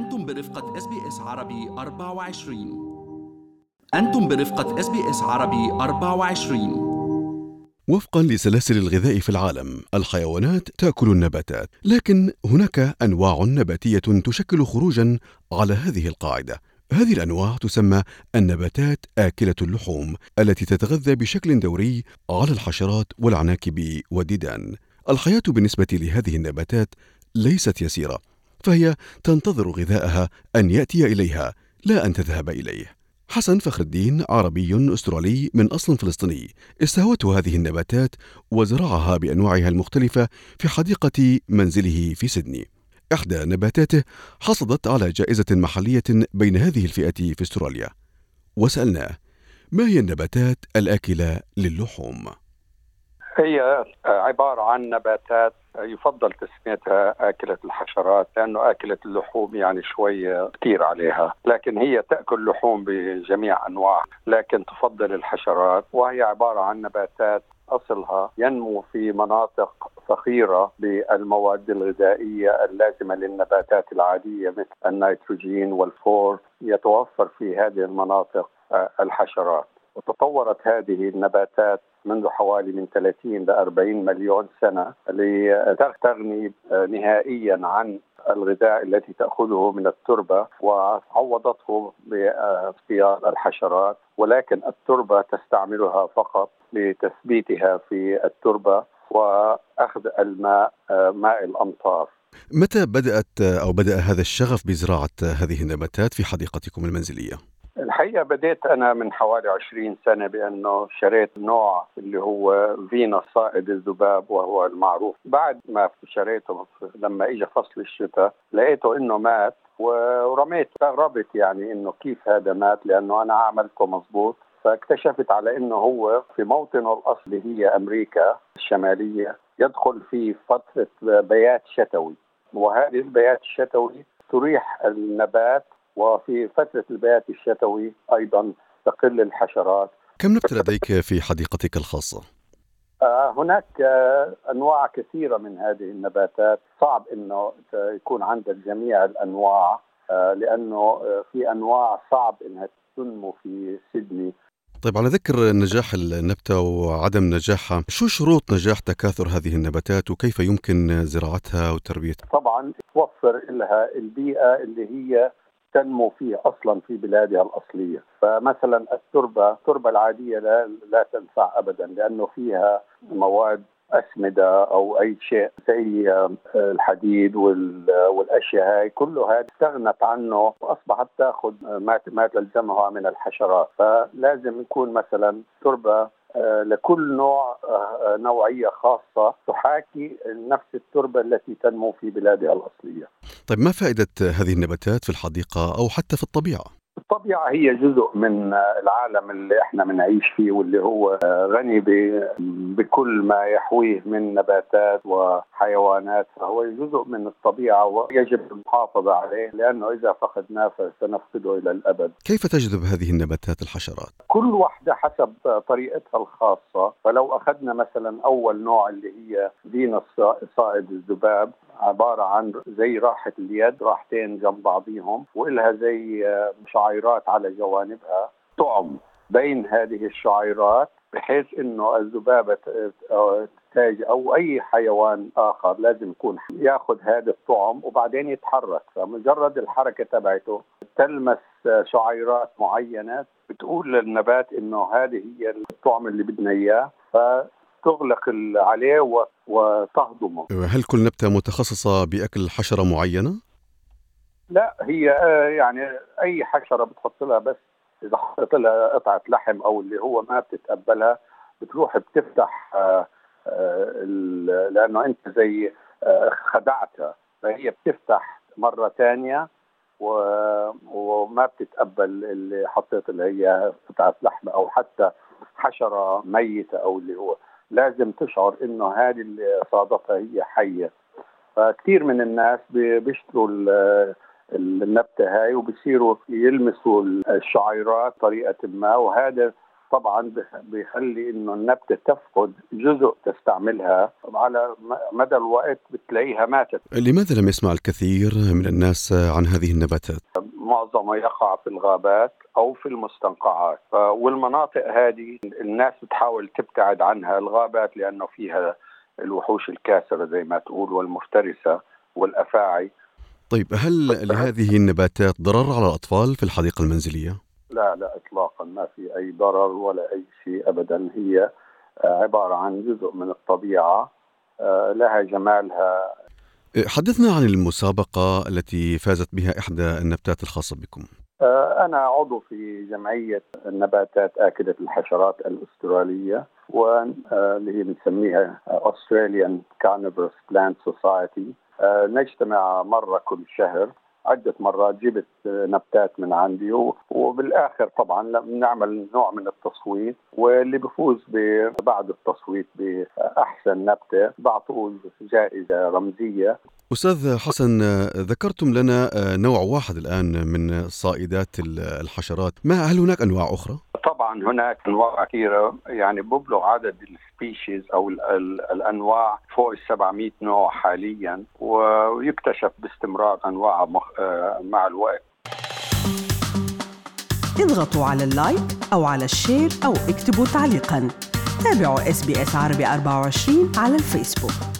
أنتم برفقة SBS عربي 24 أنتم برفقة SBS عربي 24 وفقا لسلاسل الغذاء في العالم الحيوانات تأكل النباتات لكن هناك أنواع نباتية تشكل خروجا على هذه القاعدة. هذه الأنواع تسمى النباتات آكلة اللحوم التي تتغذى بشكل دوري على الحشرات والعناكب والديدان الحياة بالنسبة لهذه النباتات ليست يسيرة. فهي تنتظر غذاءها أن يأتي إليها لا أن تذهب إليه. حسن فخر الدين عربي أسترالي من أصل فلسطيني. استهوته هذه النباتات وزرعها بأنواعها المختلفة في حديقة منزله في سيدني. إحدى نباتاته حصلت على جائزة محلية بين هذه الفئة في أستراليا. وسألناه ما هي النباتات الآكلة للحوم؟ هي عبارة عن نباتات يفضل تسميتها آكلة الحشرات لأنه آكلة اللحوم يعني شوي كثير عليها لكن هي تأكل لحوم بجميع أنواع لكن تفضل الحشرات وهي عبارة عن نباتات أصلها ينمو في مناطق فخيرة بالمواد الغذائية اللازمة للنباتات العادية مثل النيتروجين والفور يتوفر في هذه المناطق الحشرات. وتطورت هذه النباتات منذ حوالي من 30 ل 40 مليون سنة لتغني نهائيا عن الغذاء التي تأخذه من التربة وعوضته باصطياد الحشرات. ولكن التربة تستعملها فقط لتثبيتها في التربة وأخذ الماء ماء الأمطار. متى بدأت أو بدأ هذا الشغف بزراعة هذه النباتات في حديقتكم المنزلية؟ الحقيقة بديت أنا من حوالي 20 سنة بأنه شريت نوع اللي هو فينا صائد الذباب وهو المعروف. بعد ما شريته لما إجا فصل الشتاء لقيته إنه مات ورميت استغربت يعني إنه كيف هذا مات لأنه أنا عملته مزبوط فاكتشفت على إنه هو في موطنه الأصلي هي أمريكا الشمالية يدخل في فترة بيات شتوي. وهذه البيات الشتوي تريح النبات وفي فترة البيات الشتوي أيضا تقل الحشرات كم نبتة لديك في حديقتك الخاصة؟ آه هناك آه أنواع كثيرة من هذه النباتات صعب أنه يكون عندك جميع الأنواع آه لأنه في أنواع صعب أنها تنمو في سيدني طيب على ذكر نجاح النبتة وعدم نجاحها شو شروط نجاح تكاثر هذه النباتات وكيف يمكن زراعتها وتربيتها؟ طبعا توفر لها البيئة اللي هي تنمو فيه أصلا في بلادها الأصلية، فمثلا التربة التربة العادية لا لا تنفع ابدا لأنه فيها مواد أسمدة أو أي شيء زي الحديد والأشياء هاي كله هذا استغنت عنه وأصبحت تأخذ ما ما تلزمها من الحشرات، فلازم يكون مثلا تربة لكل نوع نوعية خاصة تحاكي نفس التربة التي تنمو في بلادها الأصلية. طيب ما فائدة هذه النباتات في الحديقة أو حتى في الطبيعة؟ الطبيعة هي جزء من العالم اللي إحنا بنعيش فيه واللي هو غني بكل ما يحويه من نباتات وحيوانات. فهو جزء من الطبيعة ويجب المحافظة عليه لأنه إذا فقدناه فسنفقده إلى الأبد. كيف تجذب هذه النباتات الحشرات؟ كل واحدة حسب طريقتها الخاصة. فلو أخذنا مثلا أول نوع اللي هي فينوس صائد الذباب عبارة عن زي راحة اليد راحتين جنب بعضيهم وإلها زي شعيرات على جوانبها طعم بين هذه الشعيرات بحيث إنه الذبابة تاج أو أي حيوان آخر لازم يكون يأخذ هذا الطعم وبعدين يتحرك. فمجرد الحركة تبعته تلمس شعيرات معينة بتقول للنبات إنه هذه هي الطعم اللي بدنا إياه. ف تغلق عليه وتهضمه. هل كل نبتة متخصصة بأكل حشرة معينة؟ لا هي يعني أي حشرة بتحط لها بس إذا حطيت لها قطعة لحم أو اللي هو ما بتتقبلها بتروح بتفتح لأنه أنت زي خدعتها. فهي بتفتح مرة ثانية وما بتتقبل اللي حطيت اللي هي قطعة لحمة أو حتى حشرة ميتة أو اللي هو. لازم تشعر إنه هذه اللي صادتها هي حية. فكثير من الناس بيشتروا النبتة هاي وبصيروا يلمسوا الشعيرات طريقه ما وهذا طبعا بيخلي إنه النبتة تفقد جزء تستعملها. على مدى الوقت بتلاقيها ماتت. لماذا لم يسمع الكثير من الناس عن هذه النباتات؟ معظمها يقع في الغابات. أو في المستنقعات. والمناطق هذه الناس بتحاول تبتعد عنها الغابات لأنه فيها الوحوش الكاسرة زي ما تقول والمفترسة والأفاعي. طيب هل لهذه النباتات ضرر على الأطفال في الحديقة المنزلية؟ لا لا اطلاقا ما في أي ضرر ولا أي شيء ابدا. هي عبارة عن جزء من الطبيعة آه، لها جمالها. حدثنا عن المسابقة التي فازت بها إحدى النباتات الخاصة بكم. آه، أنا عضو في جمعية النباتات آكلة الحشرات الأسترالية واللي هي بنسميها Australian Carnivorous Plant Society. آه، نجتمع مرة كل شهر عدة مرات جبت نبتات من عندي وبالآخر طبعا بنعمل نوع من التصويت واللي بفوز بعد التصويت بأحسن نبتة بعطوه جائزة رمزية. أستاذ حسن ذكرتم لنا نوع واحد الآن من صائدات الحشرات. ما هل هناك أنواع أخرى؟ طبعا هناك أنواع كثيرة. يعني ببلغ عدد السبيشيز أو ال ال الأنواع فوق ال 700 نوع حاليا ويكتشف باستمرار أنواع مخ... آه، مع الوقت. اضغطوا على ال like أو على ال share أو اكتبوا تعليقا. تابعوا SBS عربي 24 على الفيسبوك.